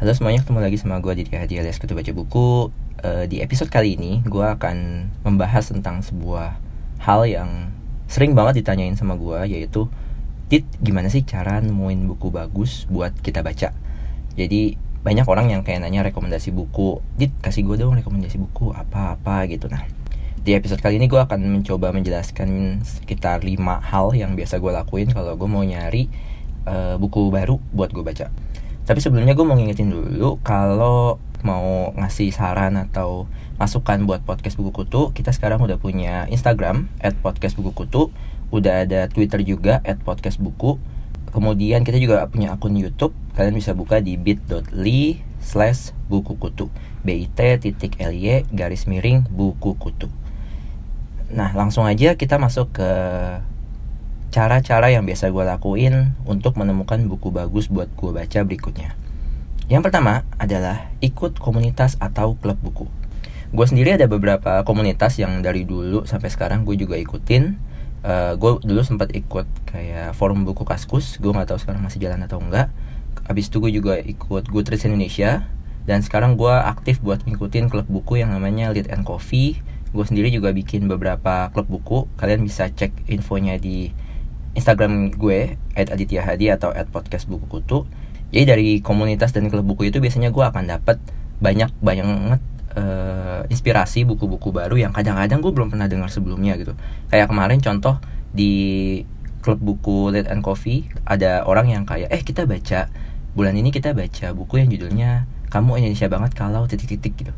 Halo semuanya, ketemu lagi sama gue Didi Hadi alias Ketua Baca Buku uh, Di episode kali ini, gue akan membahas tentang sebuah hal yang sering banget ditanyain sama gue Yaitu, Dit, gimana sih cara nemuin buku bagus buat kita baca? Jadi, banyak orang yang kayak nanya rekomendasi buku. Dit, kasih gue dong rekomendasi buku, apa-apa gitu. Nah, di episode kali ini gue akan mencoba menjelaskan sekitar 5 hal yang biasa gue lakuin kalau gue mau nyari uh, buku baru buat gue baca. Tapi sebelumnya gue mau ngingetin dulu kalau mau ngasih saran atau masukan buat podcast buku kutu, kita sekarang udah punya Instagram at podcast buku kutu, udah ada Twitter juga at podcast buku. Kemudian kita juga punya akun YouTube, kalian bisa buka di bit.ly slash buku kutu bit titik ly garis miring buku kutu. Nah langsung aja kita masuk ke cara-cara yang biasa gue lakuin untuk menemukan buku bagus buat gue baca berikutnya. Yang pertama adalah ikut komunitas atau klub buku. Gue sendiri ada beberapa komunitas yang dari dulu sampai sekarang gue juga ikutin. Uh, gue dulu sempat ikut kayak forum buku kaskus, gue nggak tahu sekarang masih jalan atau enggak. Abis itu gue juga ikut Goodreads Indonesia dan sekarang gue aktif buat ngikutin klub buku yang namanya Lead and Coffee. Gue sendiri juga bikin beberapa klub buku. Kalian bisa cek infonya di Instagram gue Aditya Hadi atau podcast buku kutu jadi dari komunitas dan klub buku itu biasanya gue akan dapat banyak banyak uh, inspirasi buku-buku baru yang kadang-kadang gue belum pernah dengar sebelumnya gitu. Kayak kemarin contoh di klub buku Lead and Coffee ada orang yang kayak eh kita baca bulan ini kita baca buku yang judulnya kamu Indonesia banget kalau titik-titik gitu.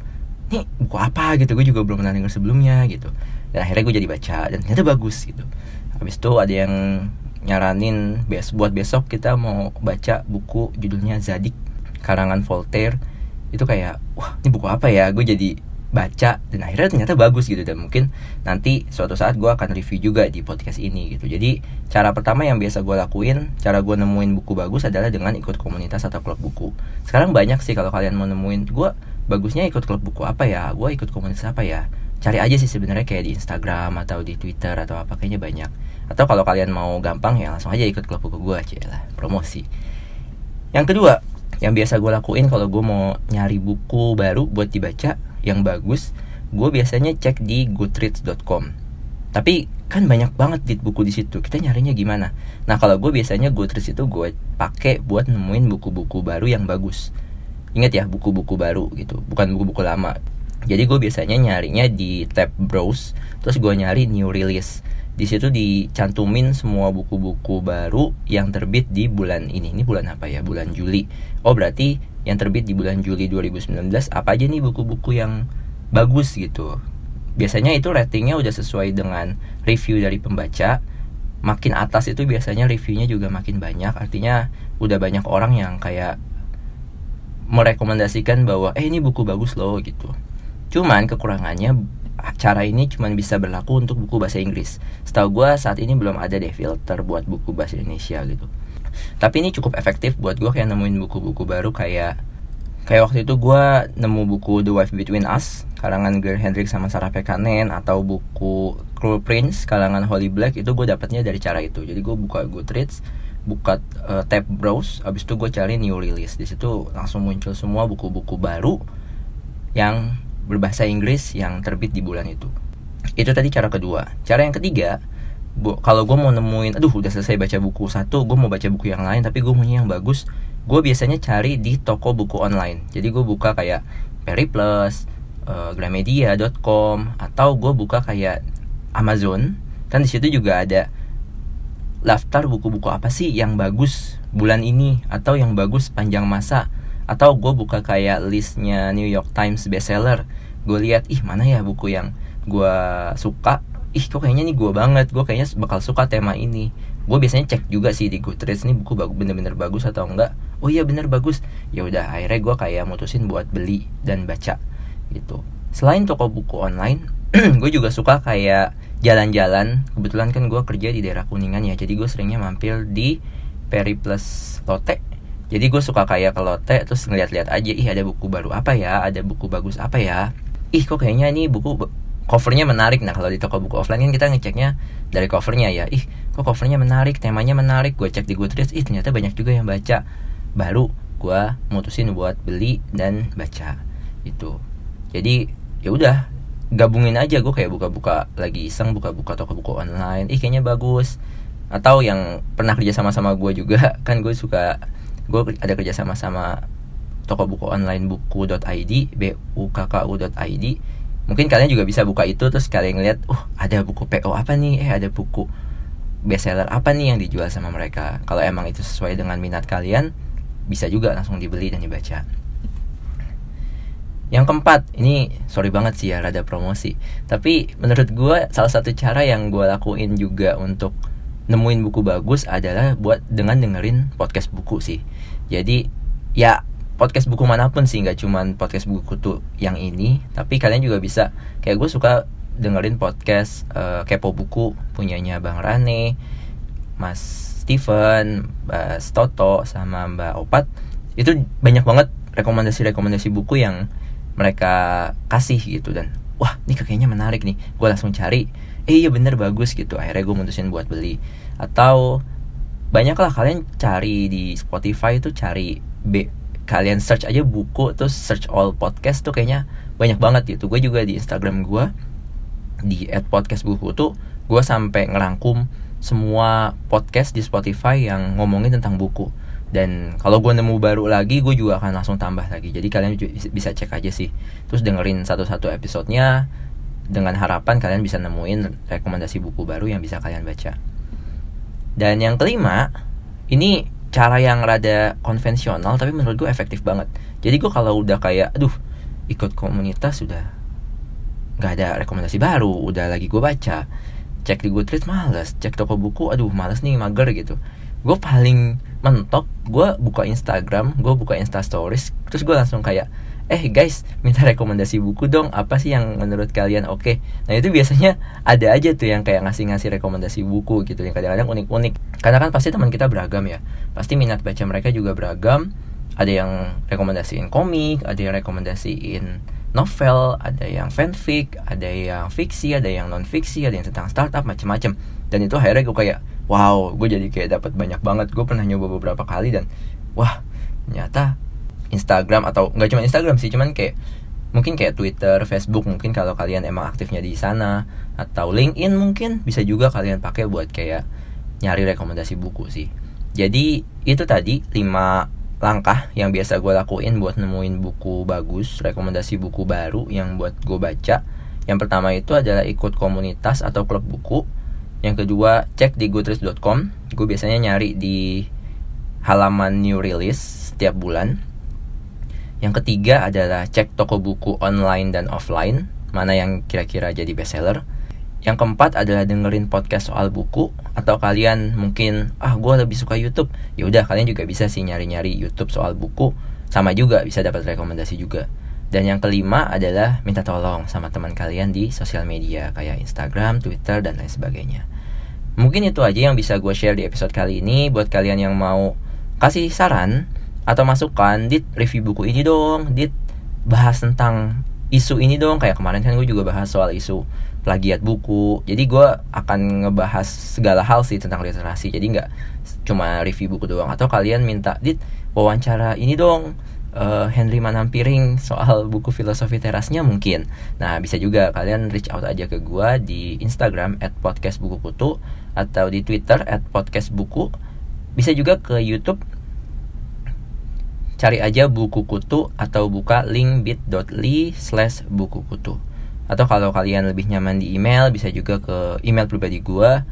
Ini buku apa? gitu. Gue juga belum pernah dengar sebelumnya gitu. Dan akhirnya gue jadi baca dan ternyata bagus gitu. Habis itu ada yang nyaranin bes buat besok kita mau baca buku judulnya Zadik karangan Voltaire itu kayak wah ini buku apa ya? Gue jadi baca. Dan akhirnya ternyata bagus gitu. Dan mungkin nanti suatu saat gue akan review juga di podcast ini gitu. Jadi cara pertama yang biasa gue lakuin cara gue nemuin buku bagus adalah dengan ikut komunitas atau klub buku. Sekarang banyak sih kalau kalian mau nemuin gue bagusnya ikut klub buku apa ya? Gue ikut komunitas apa ya? Cari aja sih sebenarnya kayak di Instagram atau di Twitter atau apa kayaknya banyak. Atau kalau kalian mau gampang ya langsung aja ikut klub buku gue aja lah promosi. Yang kedua yang biasa gue lakuin kalau gue mau nyari buku baru buat dibaca yang bagus gue biasanya cek di goodreads.com tapi kan banyak banget di buku di situ kita nyarinya gimana? Nah kalau gue biasanya goodreads itu gue pakai buat nemuin buku-buku baru yang bagus. Ingat ya buku-buku baru gitu bukan buku-buku lama. Jadi gue biasanya nyarinya di tab browse terus gue nyari new release di situ dicantumin semua buku-buku baru yang terbit di bulan ini. Ini bulan apa ya? Bulan Juli. Oh, berarti yang terbit di bulan Juli 2019 apa aja nih buku-buku yang bagus gitu. Biasanya itu ratingnya udah sesuai dengan review dari pembaca. Makin atas itu biasanya reviewnya juga makin banyak. Artinya udah banyak orang yang kayak merekomendasikan bahwa eh ini buku bagus loh gitu. Cuman kekurangannya cara ini cuma bisa berlaku untuk buku bahasa Inggris. Setahu gue saat ini belum ada deh filter buat buku bahasa Indonesia gitu. Tapi ini cukup efektif buat gue kayak nemuin buku-buku baru kayak kayak waktu itu gue nemu buku The Wife Between Us karangan Gary Hendrix sama Sarah Pekanen atau buku Cruel Prince kalangan Holly Black itu gue dapatnya dari cara itu. Jadi gue buka Goodreads, buka uh, tab browse, abis itu gue cari new release. Di situ langsung muncul semua buku-buku baru yang berbahasa Inggris yang terbit di bulan itu. Itu tadi cara kedua. Cara yang ketiga, bu, kalau gue mau nemuin, aduh udah selesai baca buku satu, gue mau baca buku yang lain, tapi gue maunya yang bagus, gue biasanya cari di toko buku online. Jadi gue buka kayak Periplus, uh, Gramedia.com, atau gue buka kayak Amazon. Kan di situ juga ada daftar buku-buku apa sih yang bagus bulan ini atau yang bagus panjang masa atau gue buka kayak listnya New York Times bestseller. Gue lihat ih mana ya buku yang gue suka? Ih kok kayaknya nih gue banget. Gue kayaknya bakal suka tema ini. Gue biasanya cek juga sih di Goodreads nih buku bener-bener bagus atau enggak? Oh iya bener bagus. Ya udah akhirnya gue kayak mutusin buat beli dan baca gitu. Selain toko buku online gue juga suka kayak jalan-jalan. Kebetulan kan gue kerja di daerah kuningan ya jadi gue seringnya mampir di Periplus Lotte jadi gue suka kayak ke lotte terus ngeliat-liat aja ih ada buku baru apa ya? Ada buku bagus apa ya? Ih kok kayaknya ini buku covernya menarik. Nah kalau di toko buku offline kan kita ngeceknya dari covernya ya. Ih kok covernya menarik? Temanya menarik. Gue cek di Goodreads ih ternyata banyak juga yang baca. Baru gue mutusin buat beli dan baca itu jadi ya udah gabungin aja. Gue kayak buka-buka lagi iseng buka-buka toko buku online. Ih kayaknya bagus. Atau yang pernah kerja sama sama gue juga kan gue suka gue ada kerja sama sama toko buku online buku.id bukku.id mungkin kalian juga bisa buka itu terus kalian ngeliat uh ada buku PO apa nih? Eh ada buku bestseller apa nih yang dijual sama mereka? Kalau emang itu sesuai dengan minat kalian bisa juga langsung dibeli dan dibaca. Yang keempat ini sorry banget sih ya rada promosi. Tapi menurut gue salah satu cara yang gue lakuin juga untuk nemuin buku bagus adalah buat dengan dengerin podcast buku sih. Jadi ya podcast buku mana pun sih nggak cuman podcast buku tuh yang ini tapi kalian juga bisa. Kayak gue suka dengerin podcast uh, kepo buku punyanya bang Rane Mas Steven Mbak Toto sama Mbak Opat. Itu banyak banget rekomendasi-rekomendasi buku yang mereka kasih gitu dan wah ini kayaknya menarik nih. Gue langsung cari. Eh iya bener bagus gitu. Akhirnya gue mutusin buat beli. Atau banyaklah kalian cari di Spotify itu cari B kalian search aja buku terus search all podcast tuh kayaknya banyak banget gitu. Gue juga di Instagram gue di at podcast buku tuh gue sampai ngerangkum semua podcast di Spotify yang ngomongin tentang buku dan kalau gue nemu baru lagi gue juga akan langsung tambah lagi. Jadi kalian bisa cek aja sih. Terus dengerin satu-satu episodenya dengan harapan kalian bisa nemuin rekomendasi buku baru yang bisa kalian baca. Dan yang kelima ini cara yang rada konvensional tapi menurut gue efektif banget. Jadi gue kalau udah kayak aduh ikut komunitas sudah nggak ada rekomendasi baru udah lagi gue baca. Cek di Goodreads males. Cek toko buku aduh males nih mager gitu gue paling mentok gue buka Instagram gue buka Insta Stories terus gue langsung kayak eh guys minta rekomendasi buku dong apa sih yang menurut kalian oke? Okay? nah itu biasanya ada aja tuh yang kayak ngasih-ngasih rekomendasi buku gitu yang kadang-kadang unik-unik. Karena kan pasti teman kita beragam ya. Pasti minat baca mereka juga beragam. Ada yang rekomendasiin komik ada yang rekomendasiin novel ada yang fanfic ada yang fiksi ada yang non fiksi ada yang tentang startup macam-macam dan itu akhirnya gue kayak wow gue jadi kayak dapat banyak banget gue pernah nyoba beberapa kali dan wah ternyata Instagram atau nggak cuma Instagram sih cuman kayak mungkin kayak Twitter, Facebook mungkin kalau kalian emang aktifnya di sana atau LinkedIn mungkin bisa juga kalian pakai buat kayak nyari rekomendasi buku sih. Jadi itu tadi 5 langkah yang biasa gue lakuin buat nemuin buku bagus, rekomendasi buku baru yang buat gue baca. Yang pertama itu adalah ikut komunitas atau klub buku. Yang kedua, cek di goodreads.com. Gue biasanya nyari di halaman new release setiap bulan yang ketiga adalah cek toko buku online dan offline, mana yang kira-kira jadi bestseller. Yang keempat adalah dengerin podcast soal buku atau kalian mungkin ah gue lebih suka YouTube. Ya udah kalian juga bisa sih nyari-nyari YouTube soal buku, sama juga bisa dapat rekomendasi juga. Dan yang kelima adalah minta tolong sama teman kalian di sosial media kayak Instagram, Twitter, dan lain sebagainya. Mungkin itu aja yang bisa gue share di episode kali ini. Buat kalian yang mau kasih saran atau masukan dit review buku ini dong. Dit bahas tentang isu ini dong. Kayak kemarin kan gue juga bahas soal isu plagiat buku. Jadi gue akan ngebahas segala hal sih tentang literasi. Jadi nggak cuma review buku doang. Atau kalian minta dit wawancara ini dong uh, Henry Manampiring soal buku filosofi terasnya mungkin. Nah bisa juga kalian reach out aja ke gue di Instagram at podcast buku kutu atau di Twitter at podcast buku. Bisa juga ke YouTube. Cari aja buku kutu atau buka link bit.ly slash buku kutu. Atau kalau kalian lebih nyaman di email bisa juga ke email pribadi gue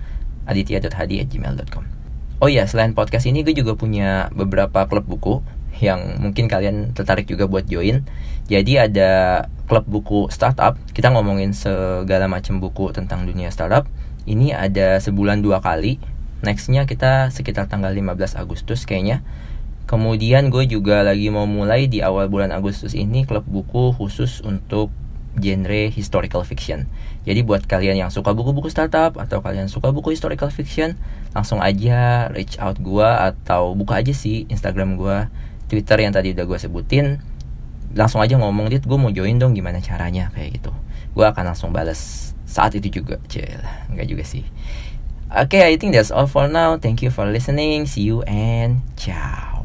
aditya.hadi@gmail.com oh ya selain podcast ini gue juga punya beberapa klub buku yang mungkin kalian tertarik juga buat join. Jadi ada klub buku startup. Kita ngomongin segala macam buku tentang dunia startup. Ini ada sebulan dua kali. Nextnya kita sekitar tanggal 15 Agustus kayaknya. Kemudian gue juga lagi mau mulai di awal bulan Agustus ini klub buku khusus untuk genre historical fiction. Jadi buat kalian yang suka buku-buku startup atau kalian suka buku historical fiction, langsung aja reach out gue atau buka aja sih Instagram gue, Twitter yang tadi udah gue sebutin langsung aja ngomong dit gue mau join dong gimana caranya? Kayak gitu. Gue akan langsung bales saat itu juga cil nggak juga sih. Oke okay, I think that's all for now. Thank you for listening. See you and ciao.